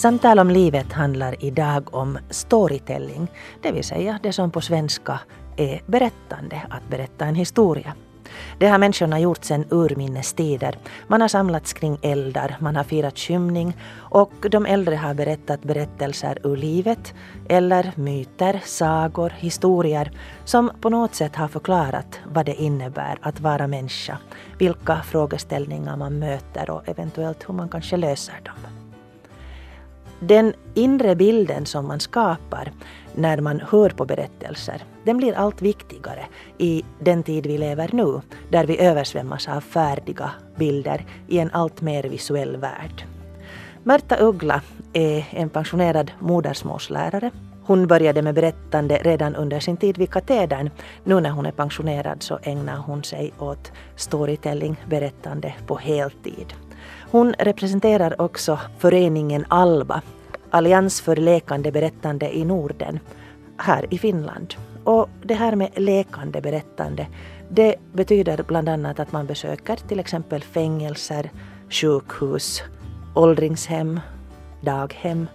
Samtal om livet handlar idag om storytelling, det vill säga det som på svenska är berättande, att berätta en historia. Det har människorna gjort sedan urminnes tider. Man har samlats kring eldar, man har firat skymning och de äldre har berättat berättelser ur livet eller myter, sagor, historier som på något sätt har förklarat vad det innebär att vara människa, vilka frågeställningar man möter och eventuellt hur man kanske löser dem. Den inre bilden som man skapar när man hör på berättelser, den blir allt viktigare i den tid vi lever nu, där vi översvämmas av färdiga bilder i en allt mer visuell värld. Märta Uggla är en pensionerad modersmålslärare. Hon började med berättande redan under sin tid vid katedern. Nu när hon är pensionerad så ägnar hon sig åt storytelling, berättande på heltid. Hon representerar också föreningen ALBA, Allians för lekande berättande i Norden, här i Finland. Och det här med lekande berättande, det betyder bland annat att man besöker till exempel fängelser, sjukhus, åldringshem, daghem,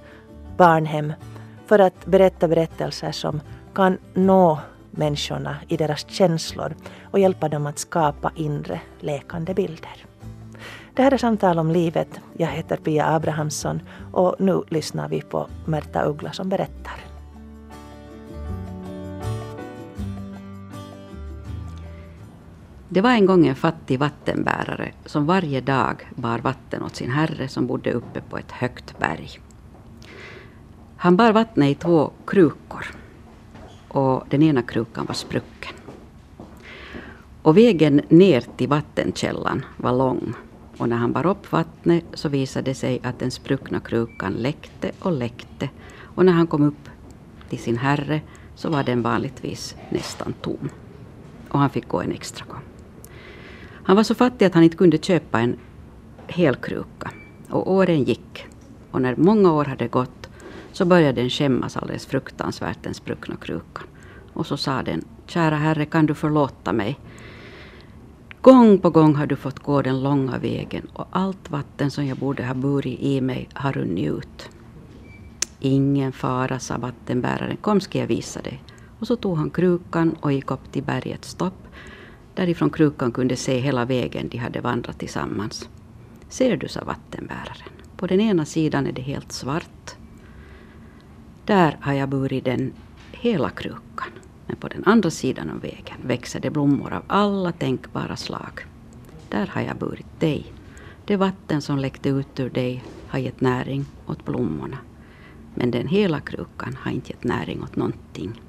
barnhem för att berätta berättelser som kan nå människorna i deras känslor och hjälpa dem att skapa inre lekande bilder. Det här är Samtal om livet. Jag heter Pia Abrahamsson och nu lyssnar vi på Märta Uggla som berättar. Det var en gång en fattig vattenbärare som varje dag bar vatten åt sin herre som bodde uppe på ett högt berg. Han bar vattnet i två krukor och den ena krukan var sprucken. Och vägen ner till vattenkällan var lång och när han bar upp vattnet så visade det sig att den spruckna krukan läckte och läckte och när han kom upp till sin herre så var den vanligtvis nästan tom. Och han fick gå en extra gång. Han var så fattig att han inte kunde köpa en hel kruka. Och åren gick. Och när många år hade gått så började den skämmas alldeles fruktansvärt, den spruckna krukan. Och så sa den, kära herre kan du förlåta mig? Gång på gång har du fått gå den långa vägen och allt vatten som jag borde ha burit i mig har runnit ut. Ingen fara, sa vattenbäraren. Kom ska jag visa dig. Och så tog han krukan och gick upp till bergets topp. Därifrån krukan kunde se hela vägen de hade vandrat tillsammans. Ser du, sa vattenbäraren. På den ena sidan är det helt svart. Där har jag burit den hela krukan. Men på den andra sidan av vägen växer det blommor av alla tänkbara slag. Där har jag burit dig. Det vatten som läckte ut ur dig har gett näring åt blommorna. Men den hela krukan har inte gett näring åt någonting.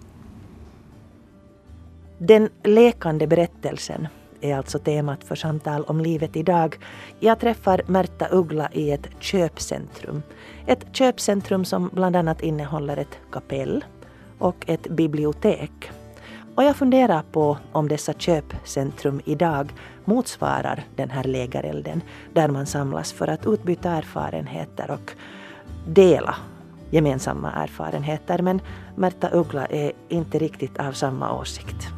Den lekande berättelsen är alltså temat för samtal om livet idag. Jag träffar Märta Uggla i ett köpcentrum. Ett köpcentrum som bland annat innehåller ett kapell och ett bibliotek. Och jag funderar på om dessa köpcentrum idag motsvarar den här lägerelden där man samlas för att utbyta erfarenheter och dela gemensamma erfarenheter. Men Märta Uggla är inte riktigt av samma åsikt.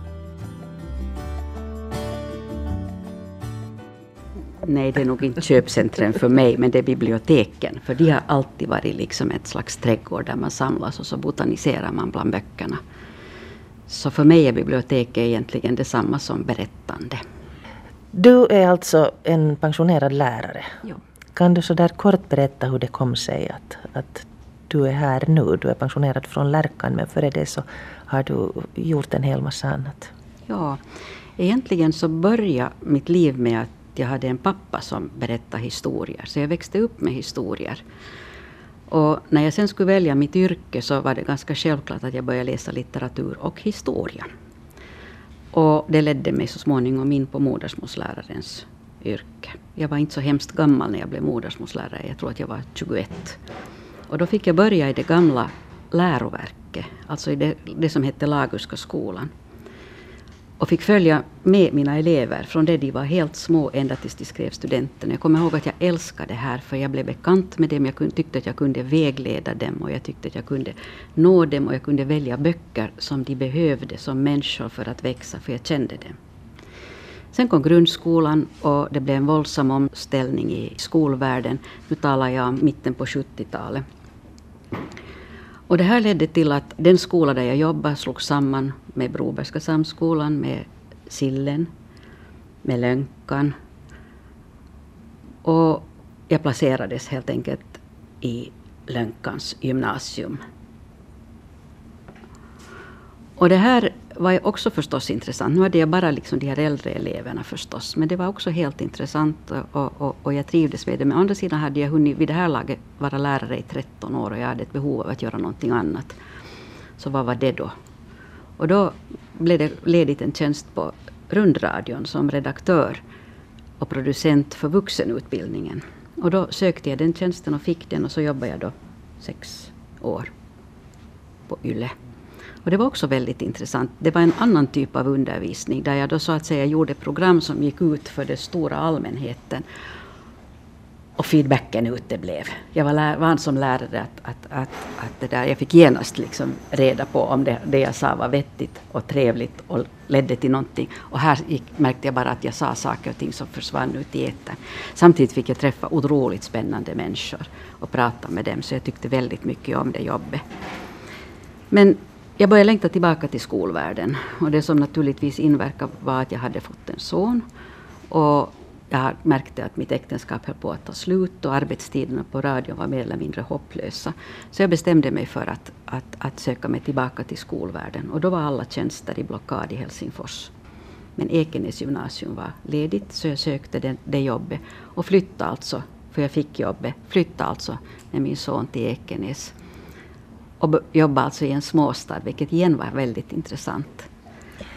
Nej, det är nog inte köpcentren för mig, men det är biblioteken. För de har alltid varit liksom ett slags trädgård där man samlas och så botaniserar man bland böckerna. Så för mig är biblioteket egentligen detsamma som berättande. Du är alltså en pensionerad lärare. Jo. Kan du så där kort berätta hur det kom sig att, att du är här nu? Du är pensionerad från Lärkan men före det så har du gjort en hel massa annat. Ja, egentligen så började mitt liv med att jag hade en pappa som berättade historier. Så jag växte upp med historier. Och när jag sen skulle välja mitt yrke så var det ganska självklart att jag började läsa litteratur och historia. Och det ledde mig så småningom in på modersmålslärarens yrke. Jag var inte så hemskt gammal när jag blev modersmålslärare. Jag tror att jag var 21. Och då fick jag börja i det gamla läroverket, alltså i det, det som hette Laguska skolan och fick följa med mina elever från det de var helt små ända tills de skrev studenten. Jag kommer ihåg att jag älskade det här för jag blev bekant med dem. Jag tyckte att jag kunde vägleda dem och jag tyckte att jag kunde nå dem och jag kunde välja böcker som de behövde som människor för att växa, för jag kände dem. Sen kom grundskolan och det blev en våldsam omställning i skolvärlden. Nu talar jag om mitten på 70-talet. Och det här ledde till att den skola där jag jobbade slogs samman med Brobergska samskolan, med Sillen, med Lönkan. Och jag placerades helt enkelt i Lönkans gymnasium. Och det här var också förstås intressant. Nu hade jag bara liksom de här äldre eleverna förstås. Men det var också helt intressant och, och, och jag trivdes med det. Men å andra sidan hade jag hunnit vid det här laget vara lärare i 13 år och jag hade ett behov av att göra någonting annat. Så vad var det då? Och då blev det ledigt en tjänst på rundradion som redaktör och producent för vuxenutbildningen. Och då sökte jag den tjänsten och fick den och så jobbade jag då sex år på YLE. Och det var också väldigt intressant. Det var en annan typ av undervisning där jag då så att säga gjorde program som gick ut för den stora allmänheten. Och feedbacken uteblev. Jag var van som lärare att, att, att, att det där, jag fick genast liksom reda på om det, det jag sa var vettigt och trevligt och ledde till någonting. Och här gick, märkte jag bara att jag sa saker och ting som försvann ut i etern. Samtidigt fick jag träffa otroligt spännande människor och prata med dem, så jag tyckte väldigt mycket om det jobbet. Men jag började längta tillbaka till skolvärlden. Och det som naturligtvis inverkade var att jag hade fått en son. Och jag märkte att mitt äktenskap höll på att ta slut och arbetstiderna på radion var mer eller mindre hopplösa. Så jag bestämde mig för att, att, att söka mig tillbaka till skolvärlden. Och då var alla tjänster i blockad i Helsingfors. Men Ekenäs gymnasium var ledigt så jag sökte det, det jobbet. Och flyttade alltså, för jag fick jobbet, flyttade alltså med min son till Ekenäs och jobbade alltså i en småstad, vilket igen var väldigt intressant.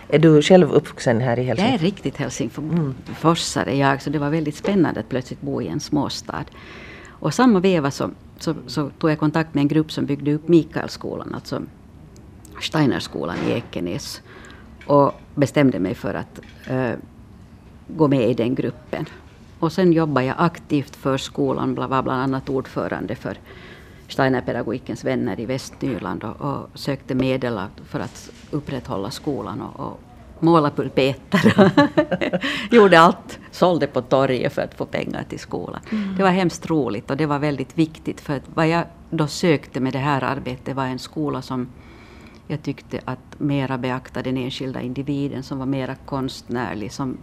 Är du själv uppvuxen här i Helsingfors? Jag är riktigt helsingforsare jag, så det var väldigt spännande att plötsligt bo i en småstad. Och samma veva så, så, så, tog jag kontakt med en grupp som byggde upp Mikaelskolan, alltså Steinerskolan i Ekenäs. Och bestämde mig för att uh, gå med i den gruppen. Och sen jobbade jag aktivt för skolan, var bland annat ordförande för Steinerpedagogikens vänner i Västnyland och, och sökte medel för att upprätthålla skolan och, och måla pulpeter. Gjorde allt, sålde på torget för att få pengar till skolan. Mm. Det var hemskt roligt och det var väldigt viktigt för att vad jag då sökte med det här arbetet var en skola som jag tyckte att mera beaktade den enskilda individen, som var mera konstnärlig, som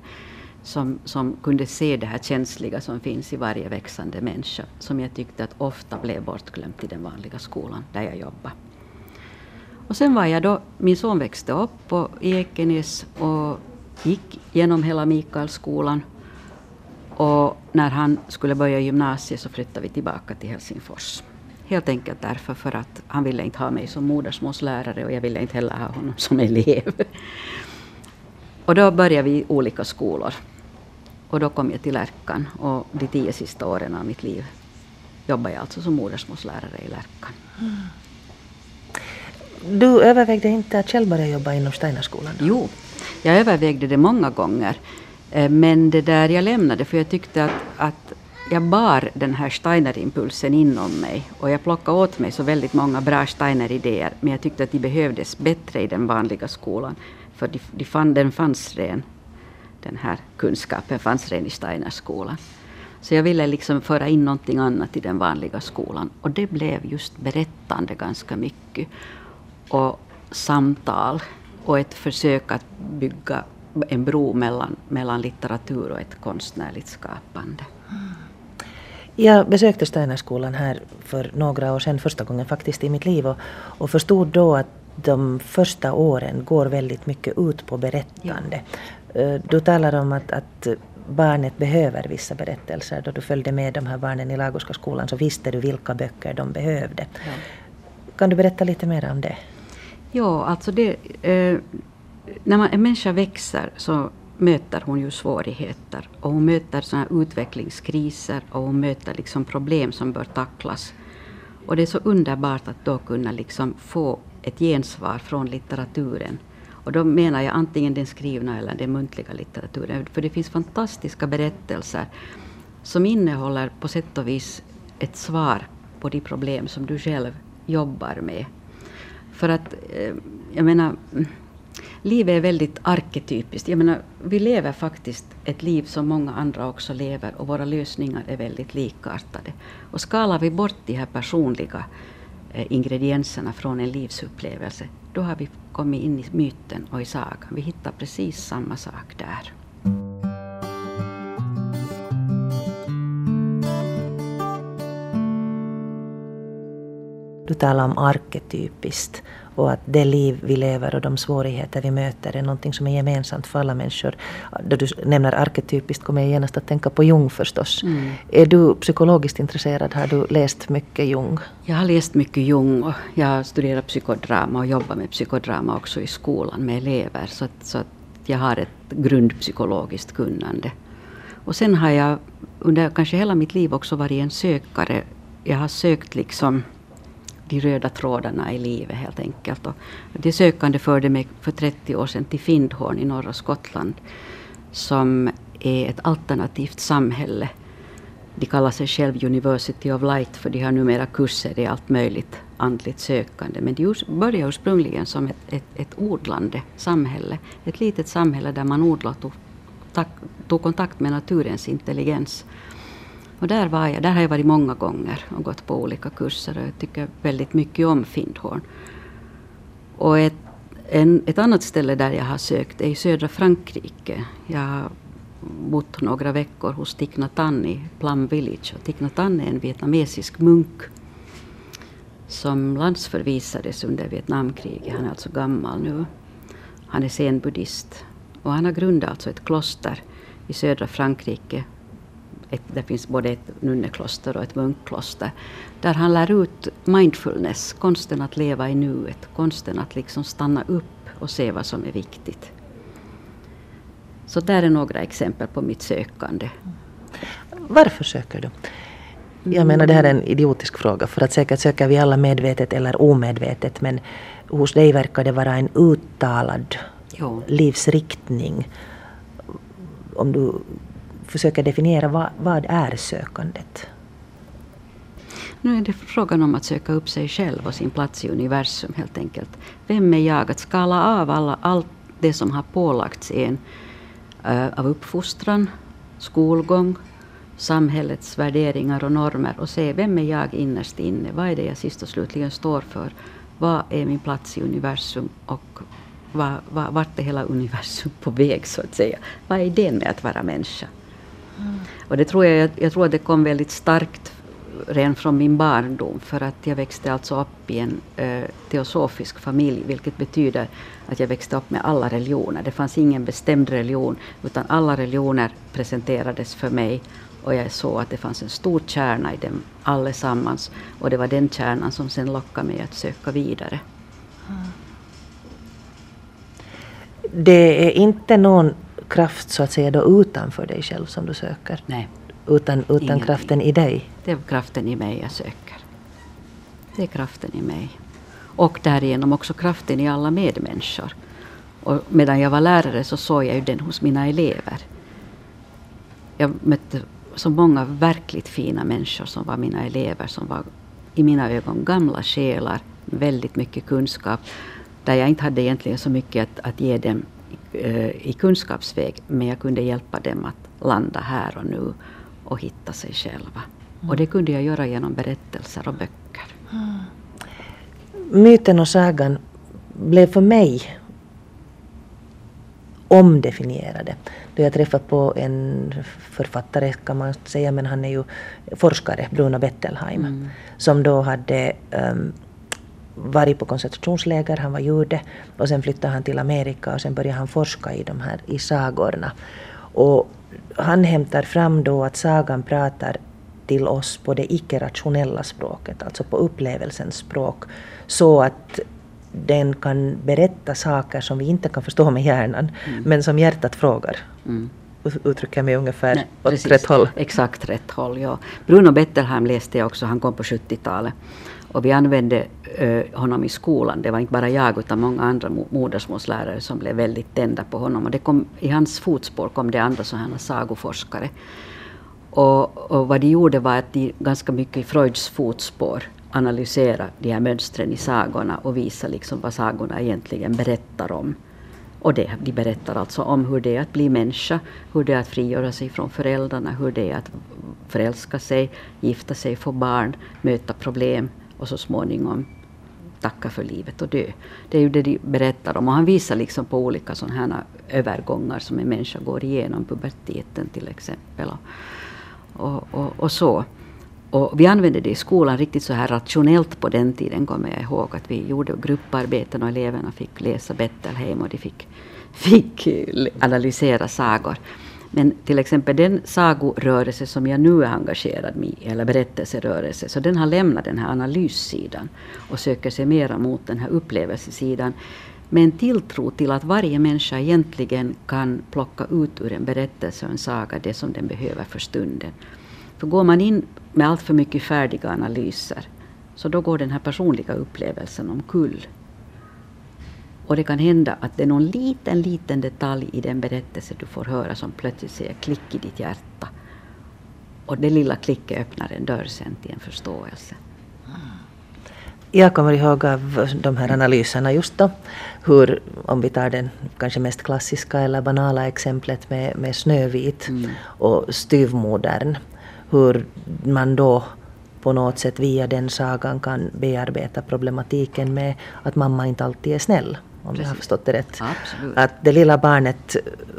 som, som kunde se det här känsliga som finns i varje växande människa, som jag tyckte att ofta blev bortglömt i den vanliga skolan där jag jobbade. Och sen var jag då, min son växte upp på, i Ekenäs och gick genom hela Mikaelskolan. Och när han skulle börja gymnasiet så flyttade vi tillbaka till Helsingfors. Helt enkelt därför för att han ville inte ha mig som modersmålslärare och jag ville inte heller ha honom som elev. Och då började vi i olika skolor. Och då kom jag till Lärkan och de tio sista åren av mitt liv jobbade jag alltså som modersmålslärare i Lärkan. Mm. Du övervägde inte att själv börja jobba inom Steinerskolan? Då? Jo, jag övervägde det många gånger. Eh, men det där jag lämnade för jag tyckte att, att jag bar den här Steiner-impulsen inom mig och jag plockade åt mig så väldigt många bra Steiner-idéer men jag tyckte att de behövdes bättre i den vanliga skolan. För de, de fann, den fanns redan, den här kunskapen fanns redan i Steinerskolan. Så jag ville liksom föra in någonting annat i den vanliga skolan. Och det blev just berättande ganska mycket. Och samtal. Och ett försök att bygga en bro mellan, mellan litteratur och ett konstnärligt skapande. Jag besökte Steinerskolan här för några år sedan, första gången faktiskt i mitt liv och, och förstod då att de första åren går väldigt mycket ut på berättande. Ja. Eh, du talar om att, att barnet behöver vissa berättelser. Då du följde med de här barnen i Lagoska skolan så visste du vilka böcker de behövde. Ja. Kan du berätta lite mer om det? Ja, alltså det, eh, när man, en människa växer så möter hon ju svårigheter. Och hon möter såna utvecklingskriser och hon möter liksom problem som bör tacklas. Och det är så underbart att då kunna liksom få ett gensvar från litteraturen. Och då menar jag antingen den skrivna eller den muntliga litteraturen. För det finns fantastiska berättelser som innehåller på sätt och vis ett svar på de problem som du själv jobbar med. För att, eh, jag menar, livet är väldigt arketypiskt. Jag menar, vi lever faktiskt ett liv som många andra också lever och våra lösningar är väldigt likartade. Och skalar vi bort de här personliga Eh, ingredienserna från en livsupplevelse, då har vi kommit in i myten och i sagan. Vi hittar precis samma sak där. Du talar om arketypiskt och att det liv vi lever och de svårigheter vi möter är någonting som är gemensamt för alla människor. Då du nämner arketypiskt kommer jag genast att tänka på Jung förstås. Mm. Är du psykologiskt intresserad? Har du läst mycket Jung? Jag har läst mycket Jung och jag har studerat psykodrama och jobbat med psykodrama också i skolan med elever. Så att, så att jag har ett grundpsykologiskt kunnande. Och sen har jag under kanske hela mitt liv också varit en sökare. Jag har sökt liksom de röda trådarna i livet helt enkelt. Och det sökande förde mig för 30 år sedan till Findhorn i norra Skottland som är ett alternativt samhälle. De kallar sig själv University of Light för de har numera kurser i allt möjligt andligt sökande. Men de började ursprungligen som ett, ett, ett odlande samhälle. Ett litet samhälle där man odlade och tog, tog kontakt med naturens intelligens. Och där, var jag, där har jag varit många gånger och gått på olika kurser och jag tycker väldigt mycket om Findhorn. Och ett, en, ett annat ställe där jag har sökt är i södra Frankrike. Jag har bott några veckor hos Thich Nhat Hanh i Plum Village. Och Thich Nhat Hanh är en vietnamesisk munk som landsförvisades under Vietnamkriget. Han är alltså gammal nu. Han är zen-buddhist. Och han har grundat alltså ett kloster i södra Frankrike ett, det finns både ett nunnekloster och ett munkkloster, där han lär ut mindfulness, konsten att leva i nuet, konsten att liksom stanna upp och se vad som är viktigt. Så där är några exempel på mitt sökande. Varför söker du? Jag menar det här är en idiotisk fråga för att säkert söker vi alla medvetet eller omedvetet men hos dig verkar det vara en uttalad jo. livsriktning. Om du försöker definiera vad, vad är sökandet? Nu är det frågan om att söka upp sig själv och sin plats i universum helt enkelt. Vem är jag? Att skala av alla, allt det som har pålagts en eh, av uppfostran, skolgång, samhällets värderingar och normer och se vem är jag innerst inne? Vad är det jag sist och slutligen står för? Vad är min plats i universum och vart är hela universum på väg så att säga? Vad är idén med att vara människa? Och det tror jag, jag tror att det kom väldigt starkt redan från min barndom för att jag växte alltså upp i en eh, teosofisk familj vilket betyder att jag växte upp med alla religioner. Det fanns ingen bestämd religion utan alla religioner presenterades för mig och jag såg att det fanns en stor kärna i dem allesammans och det var den kärnan som sen lockade mig att söka vidare. Det är inte någon kraft så att säga då utanför dig själv som du söker? Nej. Utan, utan kraften i dig? Det är kraften i mig jag söker. Det är kraften i mig. Och därigenom också kraften i alla medmänniskor. Och medan jag var lärare så såg jag ju den hos mina elever. Jag mötte så många verkligt fina människor som var mina elever, som var i mina ögon gamla själar, väldigt mycket kunskap, där jag inte hade egentligen så mycket att, att ge dem i kunskapsväg men jag kunde hjälpa dem att landa här och nu och hitta sig själva. Mm. Och det kunde jag göra genom berättelser och böcker. Mm. Myten och sagan blev för mig omdefinierade. Då jag träffade på en författare kan man säga, men han är ju forskare, Bruno Bettelheim, mm. som då hade um, varit på koncentrationsläger, han var jude och sen flyttade han till Amerika och sen började han forska i de här i sagorna. Och han hämtar fram då att sagan pratar till oss på det icke-rationella språket, alltså på upplevelsens språk, så att den kan berätta saker som vi inte kan förstå med hjärnan, mm. men som hjärtat frågar. Mm. Uttrycker jag mig ungefär Nej, åt precis, rätt håll? Exakt rätt håll, ja. Bruno Bettelheim läste jag också, han kom på 70-talet. Och vi använde eh, honom i skolan. Det var inte bara jag utan många andra modersmålslärare som blev väldigt tända på honom. Och det kom, I hans fotspår kom det andra sådana sagoforskare. Och, och vad de gjorde var att de ganska mycket i Freuds fotspår analysera de här mönstren i sagorna och visa liksom vad sagorna egentligen berättar om. Och det, de berättar alltså om hur det är att bli människa, hur det är att frigöra sig från föräldrarna, hur det är att förälska sig, gifta sig, få barn, möta problem, och så småningom tacka för livet och dö. Det är ju det de berättar om. Och han visar liksom på olika sådana här övergångar som en människa går igenom, puberteten till exempel. Och, och, och, och så. Och vi använde det i skolan riktigt så här rationellt på den tiden, kommer jag ihåg. Att vi gjorde grupparbeten och eleverna fick läsa Bettelheim och de fick, fick analysera sagor. Men till exempel den sagorörelse som jag nu är engagerad i, eller berättelserörelse, så den har lämnat den här analyssidan och söker sig mera mot den här upplevelsesidan med en tilltro till att varje människa egentligen kan plocka ut ur en berättelse och en saga det som den behöver för stunden. För går man in med allt för mycket färdiga analyser så då går den här personliga upplevelsen omkull. Och det kan hända att det är någon liten, liten detalj i den berättelse du får höra som plötsligt säger klick i ditt hjärta. Och det lilla klicket öppnar en dörr sen till en förståelse. Jag kommer ihåg av de här analyserna just då hur, om vi tar den kanske mest klassiska eller banala exemplet med, med Snövit mm. och styvmodern, hur man då på något sätt via den sagan kan bearbeta problematiken med att mamma inte alltid är snäll om Precis. jag har förstått det rätt. Absolut. Att det lilla barnet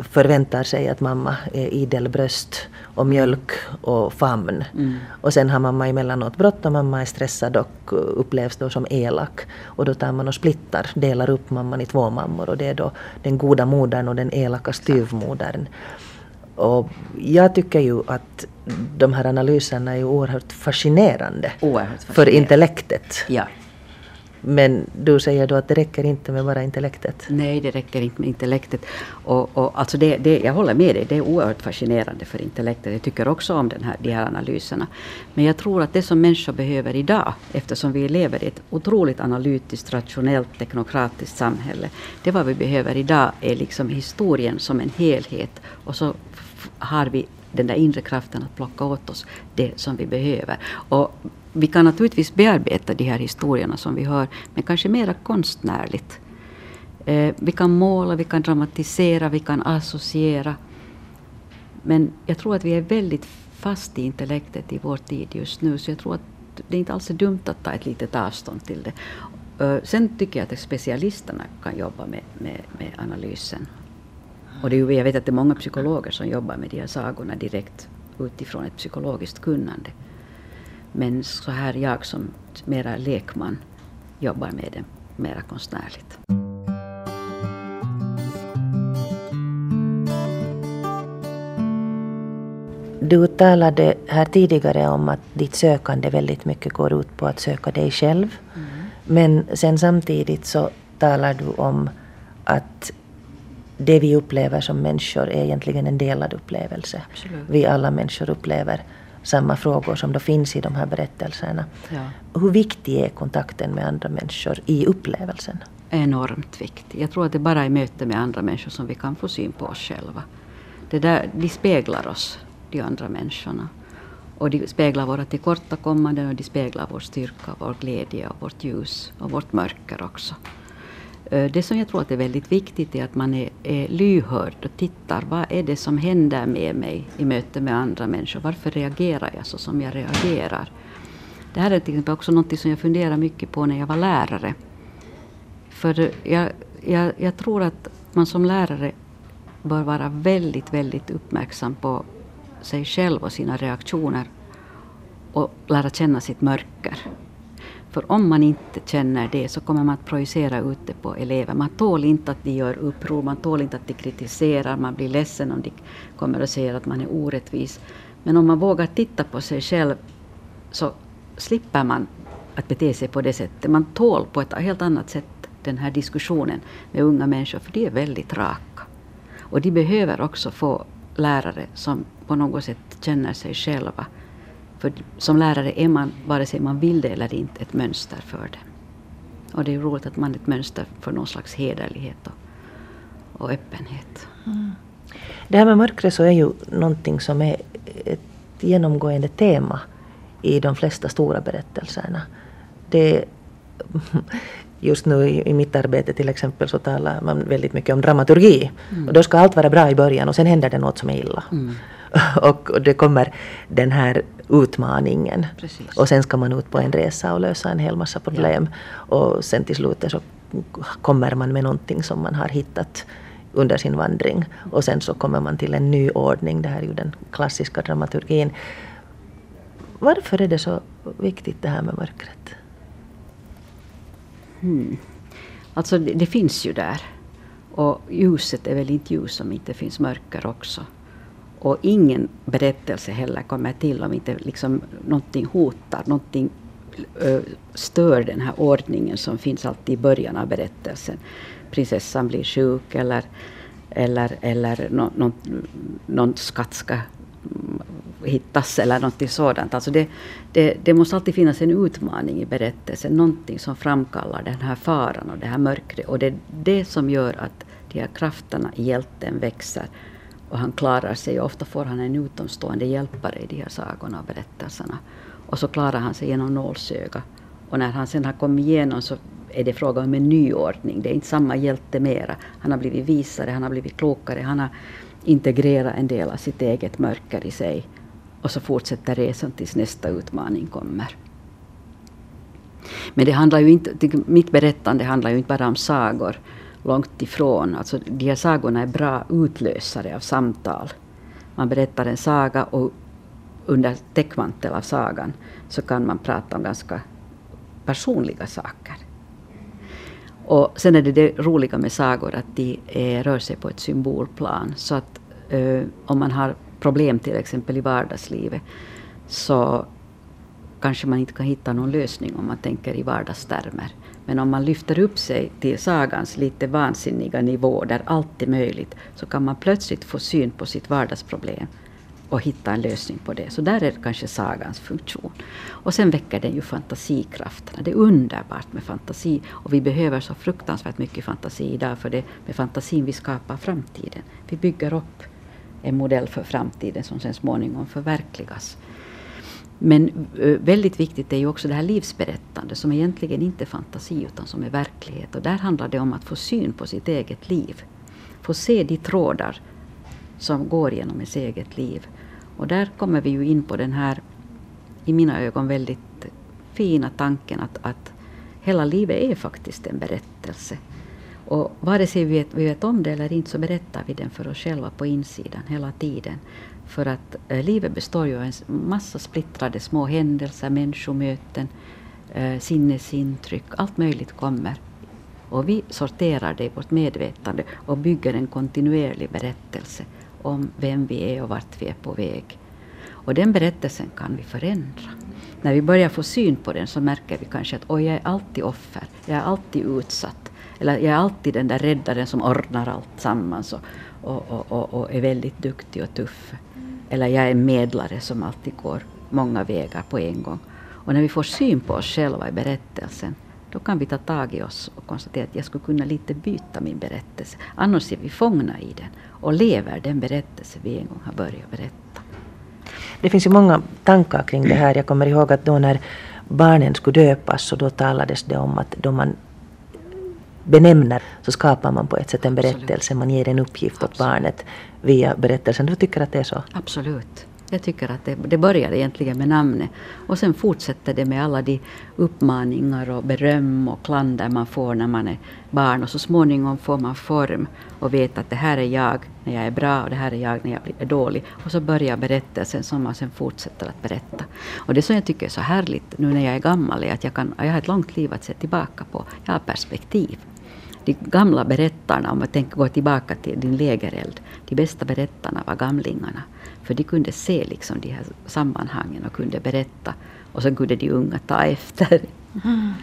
förväntar sig att mamma är idel bröst och mjölk och famn. Mm. Och sen har mamma emellanåt bråttom, mamma är stressad och upplevs då som elak. Och då tar man och splittar, delar upp mamman i två mammor och det är då den goda modern och den elaka styvmodern. Och jag tycker ju att de här analyserna är oerhört fascinerande, oerhört fascinerande. för intellektet. Ja. Men du säger då att det räcker inte med bara intellektet? Nej, det räcker inte med intellektet. Och, och alltså det, det, jag håller med dig, det är oerhört fascinerande för intellektet. Jag tycker också om den här, de här analyserna. Men jag tror att det som människor behöver idag, eftersom vi lever i ett otroligt analytiskt, rationellt, teknokratiskt samhälle. Det vad vi behöver idag är liksom historien som en helhet. Och så har vi den där inre kraften att plocka åt oss det som vi behöver. Och vi kan naturligtvis bearbeta de här historierna som vi hör, men kanske mera konstnärligt. Eh, vi kan måla, vi kan dramatisera, vi kan associera. Men jag tror att vi är väldigt fast i intellektet i vår tid just nu, så jag tror att det inte alls är dumt att ta ett litet avstånd till det. Eh, sen tycker jag att specialisterna kan jobba med, med, med analysen. Och det är, jag vet att det är många psykologer som jobbar med de här sagorna direkt utifrån ett psykologiskt kunnande. Men så här jag som mera lekman jobbar med det mera konstnärligt. Du talade här tidigare om att ditt sökande väldigt mycket går ut på att söka dig själv. Mm. Men sen samtidigt så talar du om att det vi upplever som människor är egentligen en delad upplevelse. Absolut. Vi alla människor upplever samma frågor som då finns i de här berättelserna. Ja. Hur viktig är kontakten med andra människor i upplevelsen? Enormt viktig. Jag tror att det bara är i möte med andra människor som vi kan få syn på oss själva. Det där, de speglar oss, de andra människorna. Och de speglar våra tillkortakommanden och de speglar vår styrka, vår glädje och vårt ljus och vårt mörker också. Eh, det som jag tror att är väldigt viktigt är att man är, är lyhörd och tittar. Vad är det som händer med mig i möte med andra människor? Varför reagerar jag så som jag reagerar? Det här är till exempel också något som jag funderar mycket på när jag var lärare. För jag, jag, jag tror att man som lärare bör vara väldigt, väldigt uppmärksam på sig själv och sina reaktioner och lära känna sitt mörker. För om man inte känner det så kommer man att projicera ut det på elever. Man tål inte att de gör uppror, man tål inte att de kritiserar, man blir ledsen om de kommer och säger att man är orättvis. Men om man vågar titta på sig själv så slipper man att bete sig på det sättet. Man tål på ett helt annat sätt den här diskussionen med unga människor, för de är väldigt raka. Och de behöver också få lärare som på något sätt känner sig själva för som lärare är man, vare sig man vill det eller inte, ett mönster för det. Och det är roligt att man är ett mönster för någon slags hederlighet och, och öppenhet. Mm. Det här med mörkret så är ju någonting som är ett genomgående tema i de flesta stora berättelserna. Det, just nu i, i mitt arbete till exempel så talar man väldigt mycket om dramaturgi. Mm. Och då ska allt vara bra i början och sen händer det något som är illa. Mm. och, det kommer den här utmaningen. Precis. Och sen ska man ut på en resa och lösa en hel massa problem. Ja. Och sen till slutet så kommer man med någonting som man har hittat under sin vandring. Och sen så kommer man till en ny ordning. Det här är ju den klassiska dramaturgin. Varför är det så viktigt det här med mörkret? Hmm. Alltså det, det, finns ju där. Och ljuset är väl inte ljus om inte finns mörker också. Och ingen berättelse heller kommer till om inte liksom någonting hotar, någonting stör den här ordningen som finns alltid i början av berättelsen. Prinsessan blir sjuk eller, eller, eller någon, någon, någon skatt ska mm, hittas eller något sådant. Alltså det, det, det, måste alltid finnas en utmaning i berättelsen, någonting som framkallar den här faran och det här mörkret. Och det är det som gör att de här krafterna i hjälten växer. Och han klarar sig, ofta får han en utomstående hjälpare i de här sagorna och berättelserna. Och så klarar han sig genom nålsöga. Och när han sen har kommit igenom så är det fråga om en nyordning. Det är inte samma hjälte mera. Han har blivit visare, han har blivit klokare, han har integrerat en del av sitt eget mörker i sig. Och så fortsätter resan tills nästa utmaning kommer. Men det handlar ju inte, mitt berättande handlar ju inte bara om sagor, långt ifrån. Alltså, de här sagorna är bra utlösare av samtal. Man berättar en saga och under täckmantel av sagan så kan man prata om ganska personliga saker. Och sen är det det roliga med sagor att de är, rör sig på ett symbolplan. Så att eh, om man har problem till exempel i vardagslivet så kanske man inte kan hitta någon lösning om man tänker i vardagstermer. Men om man lyfter upp sig till sagans lite vansinniga nivå där allt är möjligt så kan man plötsligt få syn på sitt vardagsproblem och hitta en lösning på det. Så där är kanske sagans funktion. Och sen väcker den ju fantasikrafterna. Det är underbart med fantasi och vi behöver så fruktansvärt mycket fantasi idag för det är med fantasin vi skapar framtiden. Vi bygger upp en modell för framtiden som sen småningom förverkligas. Men eh, väldigt viktigt är ju också det här livsberättande som egentligen inte är fantasi utan som är verklighet. Och där handlar det om att få syn på sitt eget liv. Få se de trådar som går genom ens eget liv. Och där kommer vi ju in på den här, i mina ögon, väldigt fina tanken att, att hela livet är faktiskt en berättelse. Och vare sig vi vet, vi vet om det eller inte så berättar vi den för oss själva på insidan hela tiden. För att eh, livet består ju av en massa splittrade små händelser, människomöten, eh, sinnesintryck, allt möjligt kommer. Och vi sorterar det i vårt medvetande och bygger en kontinuerlig berättelse om vem vi är och vart vi är på väg. Och den berättelsen kan vi förändra. När vi börjar få syn på den så märker vi kanske att oj, jag är alltid offer, jag är alltid utsatt. Eller jag är alltid den där räddaren som ordnar allt sammans och, och, och, och, är väldigt duktig och tuff. Eller jag är en medlare som alltid går många vägar på en gång. Och när vi får syn på oss själva i berättelsen då kan vi ta tag i oss och konstatera att jag skulle kunna lite byta min berättelse. Annars är vi fångna i den och lever den berättelse vi en gång har börjat berätta. Det finns ju många tankar kring det här. Jag kommer ihåg att då när barnen skulle döpas så då talades det om att då man benämner så skapar man på ett sätt en berättelse. Absolut. Man ger en uppgift Absolut. åt barnet via berättelsen. Du tycker att det är så? Absolut. Jag tycker att det, det börjar egentligen med namnet och sen fortsätter det med alla de uppmaningar och beröm och klander man får när man är barn och så småningom får man form och vet att det här är jag när jag är bra och det här är jag när jag är dålig. Och så börjar berättelsen som man sen fortsätter att berätta. Och det som jag tycker är så härligt nu när jag är gammal är att jag, kan, jag har ett långt liv att se tillbaka på. Jag har perspektiv de gamla berättarna, om jag tänker gå tillbaka till din lägereld, de bästa berättarna var gamlingarna. För de kunde se liksom de här sammanhangen och kunde berätta. Och så kunde de unga ta efter. Mm.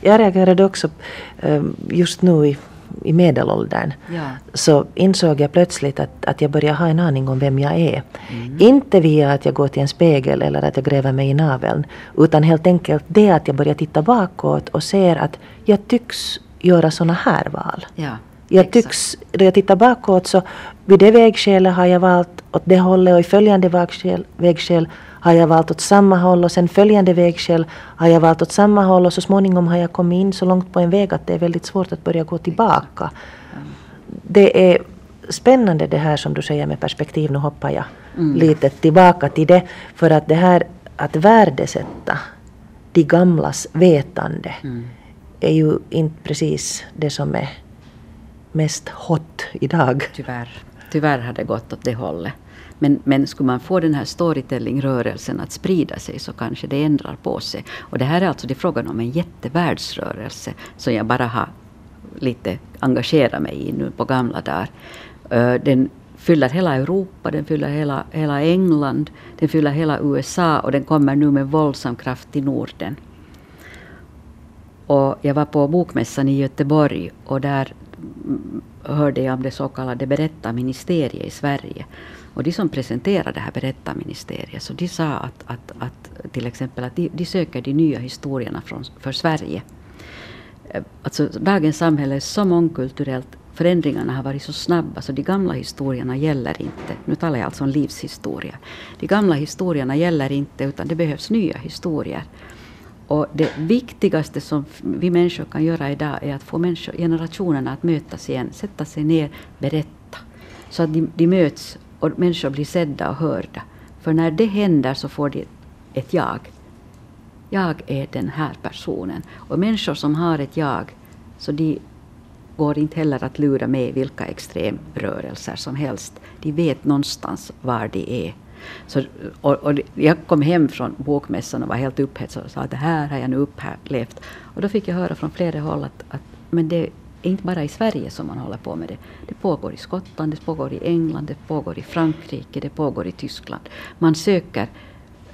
Jag reagerade också eh, just nu i, i medelåldern. Ja. Så insåg jag plötsligt att, att jag börjar ha en aning om vem jag är. Mm. Inte via att jag går till en spegel eller att jag gräver mig i naveln. Utan helt enkelt det att jag börjar titta bakåt och ser att jag tycks göra sådana här val. Ja. Jag tycks, när jag tittar bakåt så vid det vägskälet har jag valt åt det hållet och i följande vägskäl, vägskäl har jag valt åt samma håll och sen följande vägskäl har jag valt åt samma håll och så småningom har jag kommit in så långt på en väg att det är väldigt svårt att börja gå tillbaka. Det är spännande det här som du säger med perspektiv. Nu hoppar jag mm. lite tillbaka till det. För att det här att värdesätta de gamlas vetande mm. är ju inte precis det som är mest hot idag. Tyvärr. Tyvärr har det gått åt det hållet. Men, men skulle man få den här storytellingrörelsen att sprida sig så kanske det ändrar på sig. Och det här är alltså det är frågan om en jättevärldsrörelse som jag bara har lite engagerat mig i nu på gamla dagar. Den fyller hela Europa, den fyller hela, hela England, den fyller hela USA och den kommer nu med våldsam kraft till Norden. Och jag var på Bokmässan i Göteborg och där hörde jag om det så kallade berättarministeriet i Sverige. Och de som presenterade det här berättarministeriet, så de sa att, att, att till exempel att de, de söker de nya historierna från, för Sverige. Eh, alltså dagens samhälle är så mångkulturellt förändringarna har varit så snabba så de gamla historierna gäller inte. Nu talar jag alltså om livshistoria. De gamla historierna gäller inte utan det behövs nya historier. Och det viktigaste som vi människor kan göra idag är att få människor, generationerna att mötas igen, sätta sig ner, berätta. Så att de, de möts och människor blir sedda och hörda. För när det händer så får de ett jag. Jag är den här personen. Och människor som har ett jag, så de går inte heller att lura med vilka extremrörelser som helst. De vet någonstans var de är. Så, och, och jag kom hem från bokmässan och var helt upphetsad och sa att det här har jag nu upplevt. Och då fick jag höra från flera håll att, att men det är inte bara i Sverige som man håller på med det. Det pågår i Skottland, det pågår i England, det pågår i Frankrike, det pågår i Tyskland. Man söker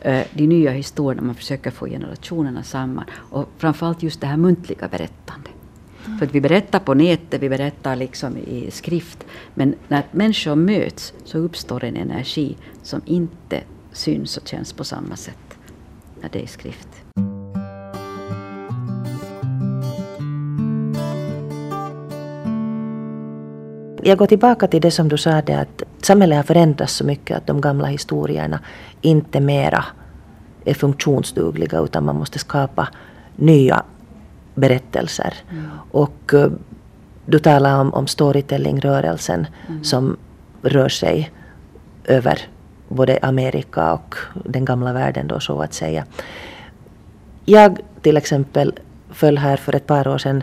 eh, de nya historierna, man försöker få generationerna samman. Och framförallt just det här muntliga berättandet. Mm. För att vi berättar på nätet, vi berättar liksom i skrift. Men när människor möts så uppstår en energi som inte syns och känns på samma sätt när det är skrift. Jag går tillbaka till det som du sa, det att samhället har förändrats så mycket att de gamla historierna inte mera är funktionsdugliga utan man måste skapa nya berättelser. Mm. Och uh, du talar om, om storytelling-rörelsen mm. som rör sig över både Amerika och den gamla världen då så att säga. Jag till exempel föll här för ett par år sedan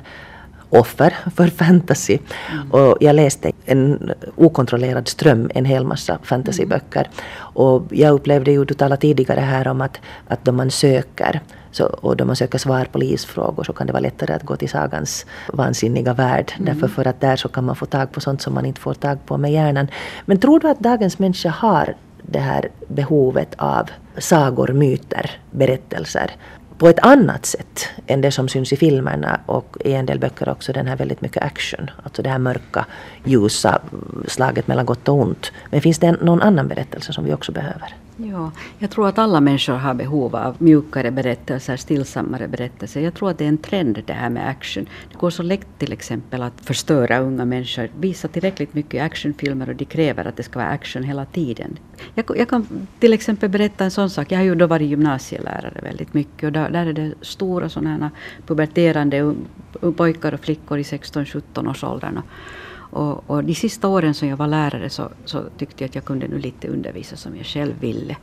offer för fantasy. Mm. Och jag läste en okontrollerad ström, en hel massa fantasyböcker. Mm. Och jag upplevde ju, du talade tidigare här om att, att då man söker så, och då man söker svar på livsfrågor så kan det vara lättare att gå till sagans vansinniga värld. Mm. Därför för att där så kan man få tag på sånt som man inte får tag på med hjärnan. Men tror du att dagens människa har det här behovet av sagor, myter, berättelser på ett annat sätt än det som syns i filmerna och i en del böcker också den här väldigt mycket action. Alltså det här mörka, ljusa slaget mellan gott och ont. Men finns det någon annan berättelse som vi också behöver? Ja, jag tror att alla människor har behov av mjukare berättelser, stillsammare berättelser. Jag tror att det är en trend det här med action. Det går så lätt till exempel att förstöra unga människor. Visa tillräckligt mycket actionfilmer och de kräver att det ska vara action hela tiden. Jag, jag kan till exempel berätta en sån sak. Jag har ju då varit gymnasielärare väldigt mycket och där, där är det stora sådana här puberterande pojkar och flickor i 16-17 års åldern. Och, och, de sista åren som jag var lärare så, så, tyckte jag att jag kunde nu lite undervisa som jag själv ville.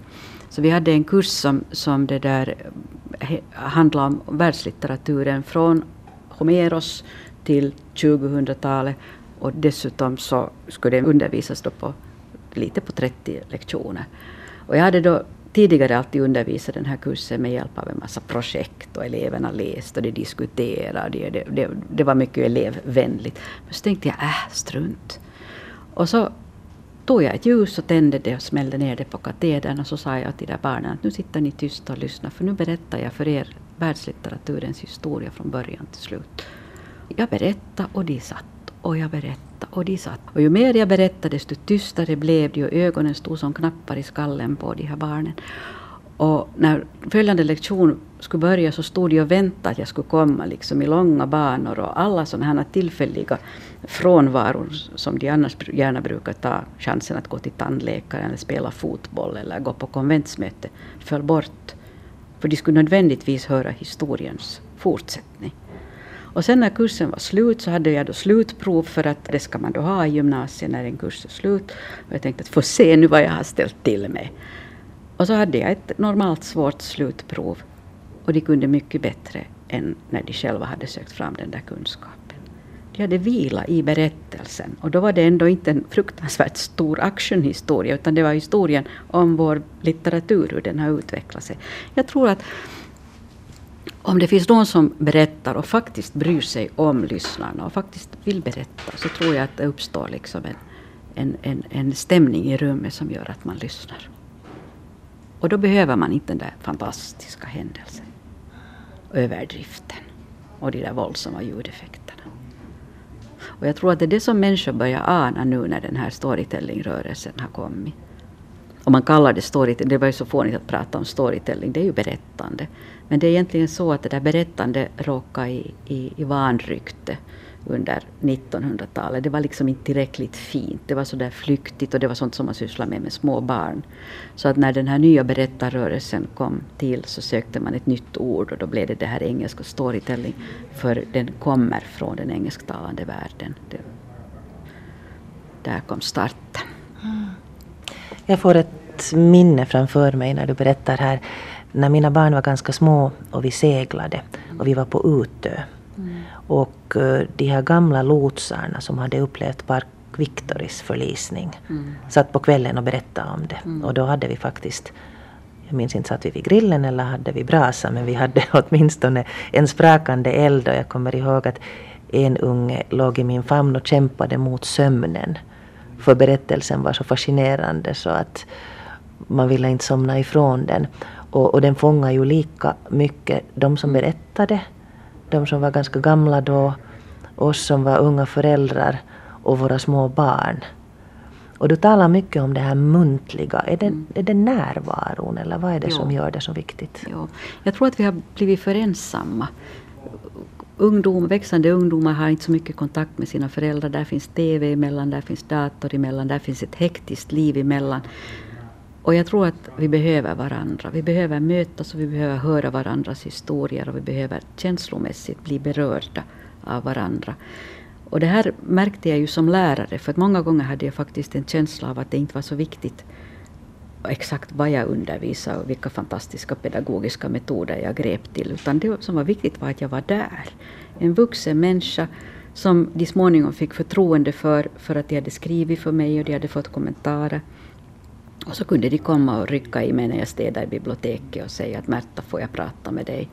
Så vi hade en kurs som, som det där handlade om världslitteraturen från Homeros till 2000-talet och dessutom så skulle det undervisas då på lite på 30 lektioner. Och jag hade då tidigare alltid undervisat den här kursen med hjälp av en massa projekt och eleverna läste och de diskuterade. Det, det, det var mycket elevvänligt. Men så tänkte jag, äh, strunt. Och så tog jag ett ljus och tände det och smällde ner det på katedern och så sa jag till de där barnen att nu sitter ni tysta och lyssnar för nu berättar jag för er världslitteraturens historia från början till slut. Jag berättade och de satt och jag berättade och de satt. Och ju mer jag berättade desto tystare blev de och ögonen stod som knappar i skallen på de här barnen. Och när följande lektion skulle börja så stod de och väntade att jag skulle komma liksom i långa banor och alla sådana här tillfälliga frånvaror som de annars gärna brukar ta chansen att gå till tandläkaren eller spela fotboll eller gå på konventsmöte föll bort. För de skulle nödvändigtvis höra historiens fortsättning. Och sen när kursen var slut så hade jag då slutprov för att det ska man då ha i gymnasiet när en kurs är slut. Och jag tänkte att få se nu vad jag har ställt till med. Och så hade jag ett normalt svårt slutprov. Och de kunde mycket bättre än när de själva hade sökt fram den där kunskapen. De hade vila i berättelsen. Och då var det ändå inte en fruktansvärt stor actionhistoria utan det var historien om vår litteratur, hur den har utvecklat sig. Jag tror att om det finns någon som berättar och faktiskt bryr sig om lyssnarna och faktiskt vill berätta så tror jag att det uppstår liksom en, en, en, en stämning i rummet som gör att man lyssnar. Och då behöver man inte den där fantastiska händelsen, överdriften och de där våldsamma ljudeffekterna. Och jag tror att det är det som människor börjar ana nu när den här storytellingrörelsen har kommit. Och man kallar det storytelling, det var ju så fånigt att prata om storytelling, det är ju berättande. Men det är egentligen så att det där berättandet råkade i, i, i vanrykte under 1900-talet. Det var liksom inte tillräckligt fint. Det var så där flyktigt och det var sånt som man sysslade med med små barn. Så att när den här nya berättarrörelsen kom till så sökte man ett nytt ord och då blev det det här engelska storytelling. För den kommer från den engelsktalande världen. Det, där kom starten. Jag får ett minne framför mig när du berättar här. När mina barn var ganska små och vi seglade och vi var på Utö. Mm. Och uh, de här gamla lotsarna som hade upplevt Park Victorys förlisning mm. satt på kvällen och berättade om det. Mm. Och då hade vi faktiskt jag minns inte, satt vi vid grillen eller hade vi brasa, men vi hade åtminstone en sprakande eld och jag kommer ihåg att en unge låg i min famn och kämpade mot sömnen. För berättelsen var så fascinerande så att man ville inte somna ifrån den. Och, och den fångar ju lika mycket de som berättade, de som var ganska gamla då, oss som var unga föräldrar och våra små barn. Och du talar mycket om det här muntliga. Är det, mm. är det närvaron eller vad är det jo. som gör det så viktigt? Jo. Jag tror att vi har blivit för ensamma ungdom, växande ungdomar har inte så mycket kontakt med sina föräldrar. Där finns TV emellan, där finns dator emellan, där finns ett hektiskt liv emellan. Och jag tror att vi behöver varandra. Vi behöver mötas och vi behöver höra varandras historier och vi behöver känslomässigt bli berörda av varandra. Och det här märkte jag ju som lärare, för att många gånger hade jag faktiskt en känsla av att det inte var så viktigt exakt vad jag undervisade och vilka fantastiska pedagogiska metoder jag grep till. Utan det som var viktigt var att jag var där. En vuxen människa som de småningom fick förtroende för, för att de hade skrivit för mig och de hade fått kommentarer. Och så kunde de komma och rycka i mig när jag städade i biblioteket och säga att Märta, får jag prata med dig?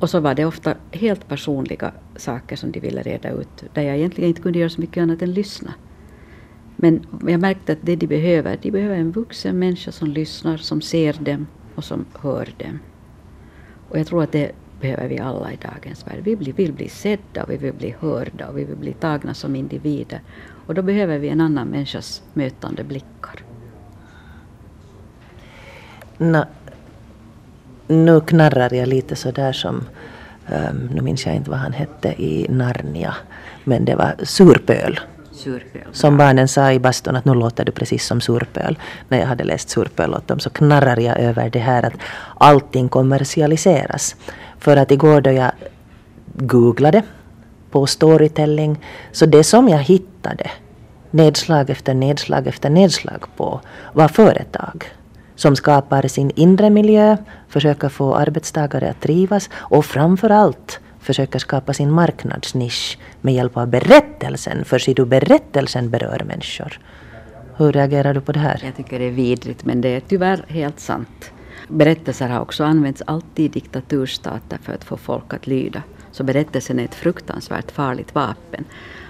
Och så var det ofta helt personliga saker som de ville reda ut, där jag egentligen inte kunde göra så mycket annat än lyssna. Men jag märkte att det de behöver, de behöver en vuxen människa som lyssnar, som ser dem och som hör dem. Och jag tror att det behöver vi alla i dagens värld. Vi vill, vill bli sedda, vi vill bli hörda och vi vill bli tagna som individer. Och då behöver vi en annan människas mötande blickar. Nå, nu knarrar jag lite sådär som, um, nu minns jag inte vad han hette i Narnia, men det var surpöl. Surpöl. Som barnen sa i bastun att nu låter du precis som surpöl. När jag hade läst surpöl åt dem så knarrar jag över det här att allting kommersialiseras. För att igår då jag googlade på storytelling så det som jag hittade nedslag efter nedslag efter nedslag på var företag som skapar sin inre miljö, försöker få arbetstagare att trivas och framför allt försöker skapa sin marknadsnisch med hjälp av berättelsen, för ser du berättelsen berör människor. Hur reagerar du på det här? Jag tycker det är vidrigt, men det är tyvärr helt sant. Berättelser har också använts alltid i diktaturstater för att få folk att lyda. Så berättelsen är ett fruktansvärt farligt vapen.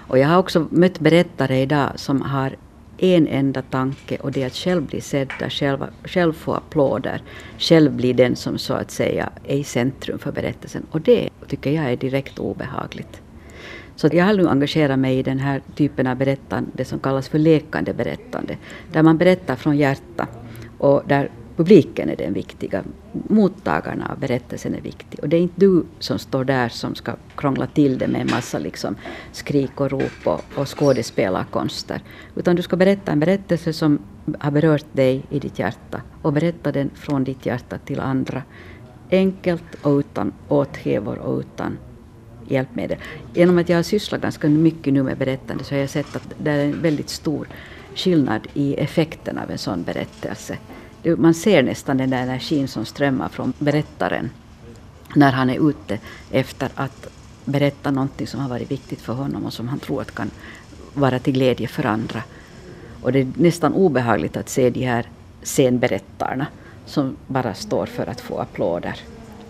Och jag har också mött berättare idag som har en enda tanke och det är att själv bli sedda, själv, själv få applåder, själv bli den som så att säga är i centrum för berättelsen. Och det tycker jag är direkt obehagligt. Så jag har nu engagerat mig i den här typen av berättande som kallas för lekande berättande. Där man berättar från hjärta och där publiken är den viktiga. Mottagarna av berättelsen är viktig. Och det är inte du som står där som ska krångla till det med en massa liksom skrik och rop och, och skådespelarkonster. Utan du ska berätta en berättelse som har berört dig i ditt hjärta och berätta den från ditt hjärta till andra. Enkelt och utan åthävor och utan hjälpmedel. Genom att jag har sysslat ganska mycket nu med berättande så har jag sett att det är en väldigt stor skillnad i effekten av en sån berättelse. Man ser nästan den där energin som strömmar från berättaren när han är ute efter att berätta någonting som har varit viktigt för honom och som han tror att kan vara till glädje för andra. Och det är nästan obehagligt att se de här scenberättarna som bara står för att få applåder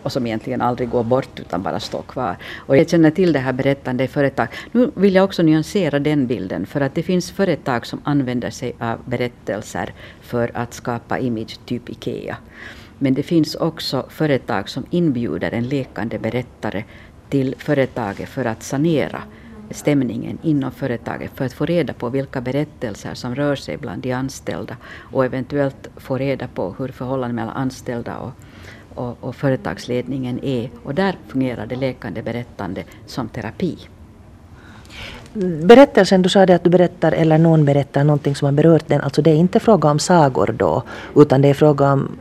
och som egentligen aldrig går bort utan bara står kvar. Och jag känner till det här berättande företag. Nu vill jag också nyansera den bilden för att det finns företag som använder sig av berättelser för att skapa image, typ IKEA. Men det finns också företag som inbjuder en lekande berättare till företaget för att sanera stämningen inom företaget för att få reda på vilka berättelser som rör sig bland de anställda och eventuellt få reda på hur förhållandet mellan anställda och och, och företagsledningen är. Och där fungerar det läkande berättande som terapi. Berättelsen, du sa det att du berättar eller någon berättar någonting som har berört den. Alltså det är inte fråga om sagor då utan det är fråga om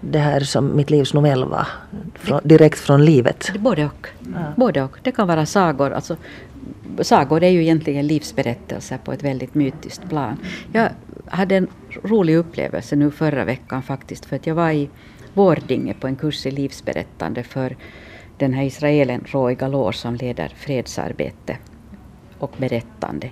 det här som Mitt livs novell var, från, direkt från livet? Både och. Ja. Både och. Det kan vara sagor. Alltså, sagor är ju egentligen livsberättelser på ett väldigt mytiskt plan. Jag hade en rolig upplevelse nu förra veckan faktiskt för att jag var i Vårdinge på en kurs i livsberättande för den här israelen Roy Galor som leder fredsarbete och berättande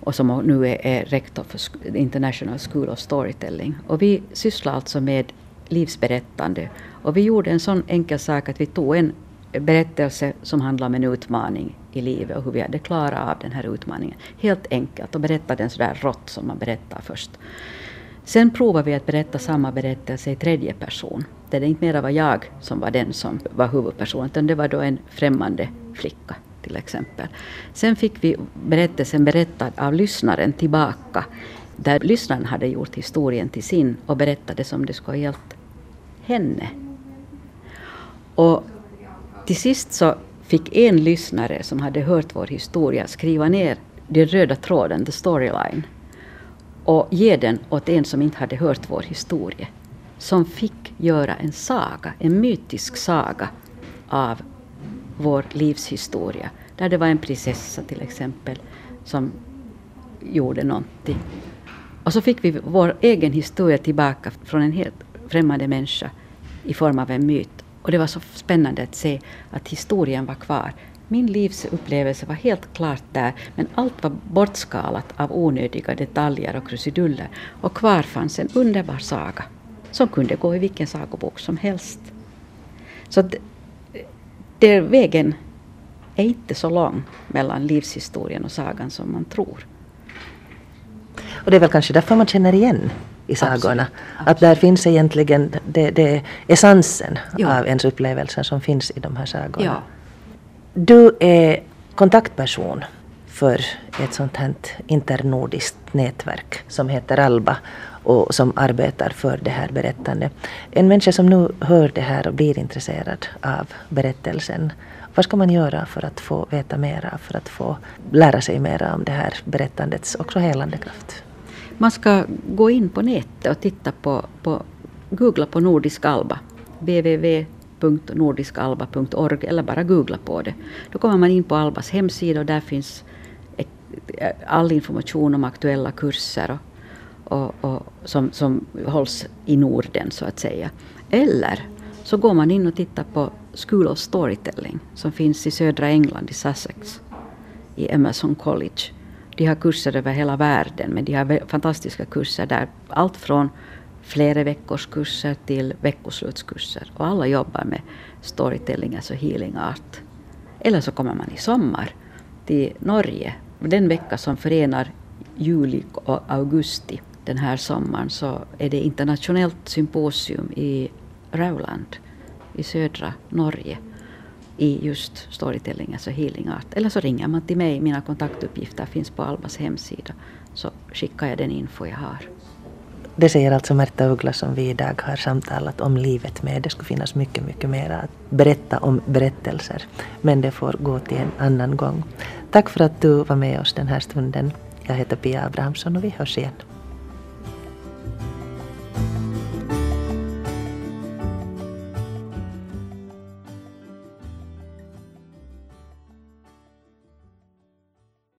och som nu är, är rektor för International School of Storytelling. Och vi sysslar alltså med livsberättande och vi gjorde en sån enkel sak att vi tog en berättelse som handlar om en utmaning i livet och hur vi hade klarat av den här utmaningen. Helt enkelt och berättade den sådär rått som man berättar först. Sen provade vi att berätta samma berättelse i tredje person. Där det inte mera var jag som var den som var huvudpersonen, utan det var då en främmande flicka till exempel. Sen fick vi berättelsen berättad av lyssnaren tillbaka. Där lyssnaren hade gjort historien till sin och berättade som det skulle ha gällt henne. Och till sist så fick en lyssnare som hade hört vår historia skriva ner den röda tråden, the storyline, och ge den åt en som inte hade hört vår historia. Som fick göra en saga, en mytisk saga av vår livshistoria. Där det var en prinsessa till exempel som gjorde någonting. Och så fick vi vår egen historia tillbaka från en helt främmande människa i form av en myt. Och det var så spännande att se att historien var kvar. Min livsupplevelse var helt klart där, men allt var bortskalat av onödiga detaljer och krusiduller. Och kvar fanns en underbar saga, som kunde gå i vilken sagobok som helst. Så det, vägen är inte så lång mellan livshistorien och sagan som man tror. Och det är väl kanske därför man känner igen i sagorna. Absolut. Att där finns egentligen det, det essensen ja. av ens upplevelser som finns i de här sagorna. Ja. Du är kontaktperson för ett sånt här internordiskt nätverk som heter ALBA och som arbetar för det här berättandet. En människa som nu hör det här och blir intresserad av berättelsen, vad ska man göra för att få veta mera, för att få lära sig mera om det här berättandets också helande kraft? Man ska gå in på nätet och titta på, på googla på Nordisk ALBA, www www.nordiskalba.org eller bara googla på det. Då kommer man in på Albas hemsida och där finns eh, all information om aktuella kurser och, och, och som, som hålls i Norden så att säga. Eller så går man in och tittar på School of Storytelling som finns i södra England i Sussex i Emerson College. De har kurser över hela världen men de har fantastiska kurser där. Allt från flera veckors kurser till veckoslutskurser. Och alla jobbar med storytelling, alltså healing art. Eller så kommer man i sommar till Norge. Den vecka som förenar juli och augusti den här sommaren så är det internationellt symposium i Rauland i södra Norge i just storytelling, alltså healing art. Eller så ringer man till mig, mina kontaktuppgifter finns på Albas hemsida. Så skickar jag den info jag har det säger alltså Märta Uggla som vi idag har samtalat om livet med. Det skulle finnas mycket, mycket mer att berätta om berättelser. Men det får gå till en annan gång. Tack för att du var med oss den här stunden. Jag heter Pia Abrahamsson och vi hörs igen.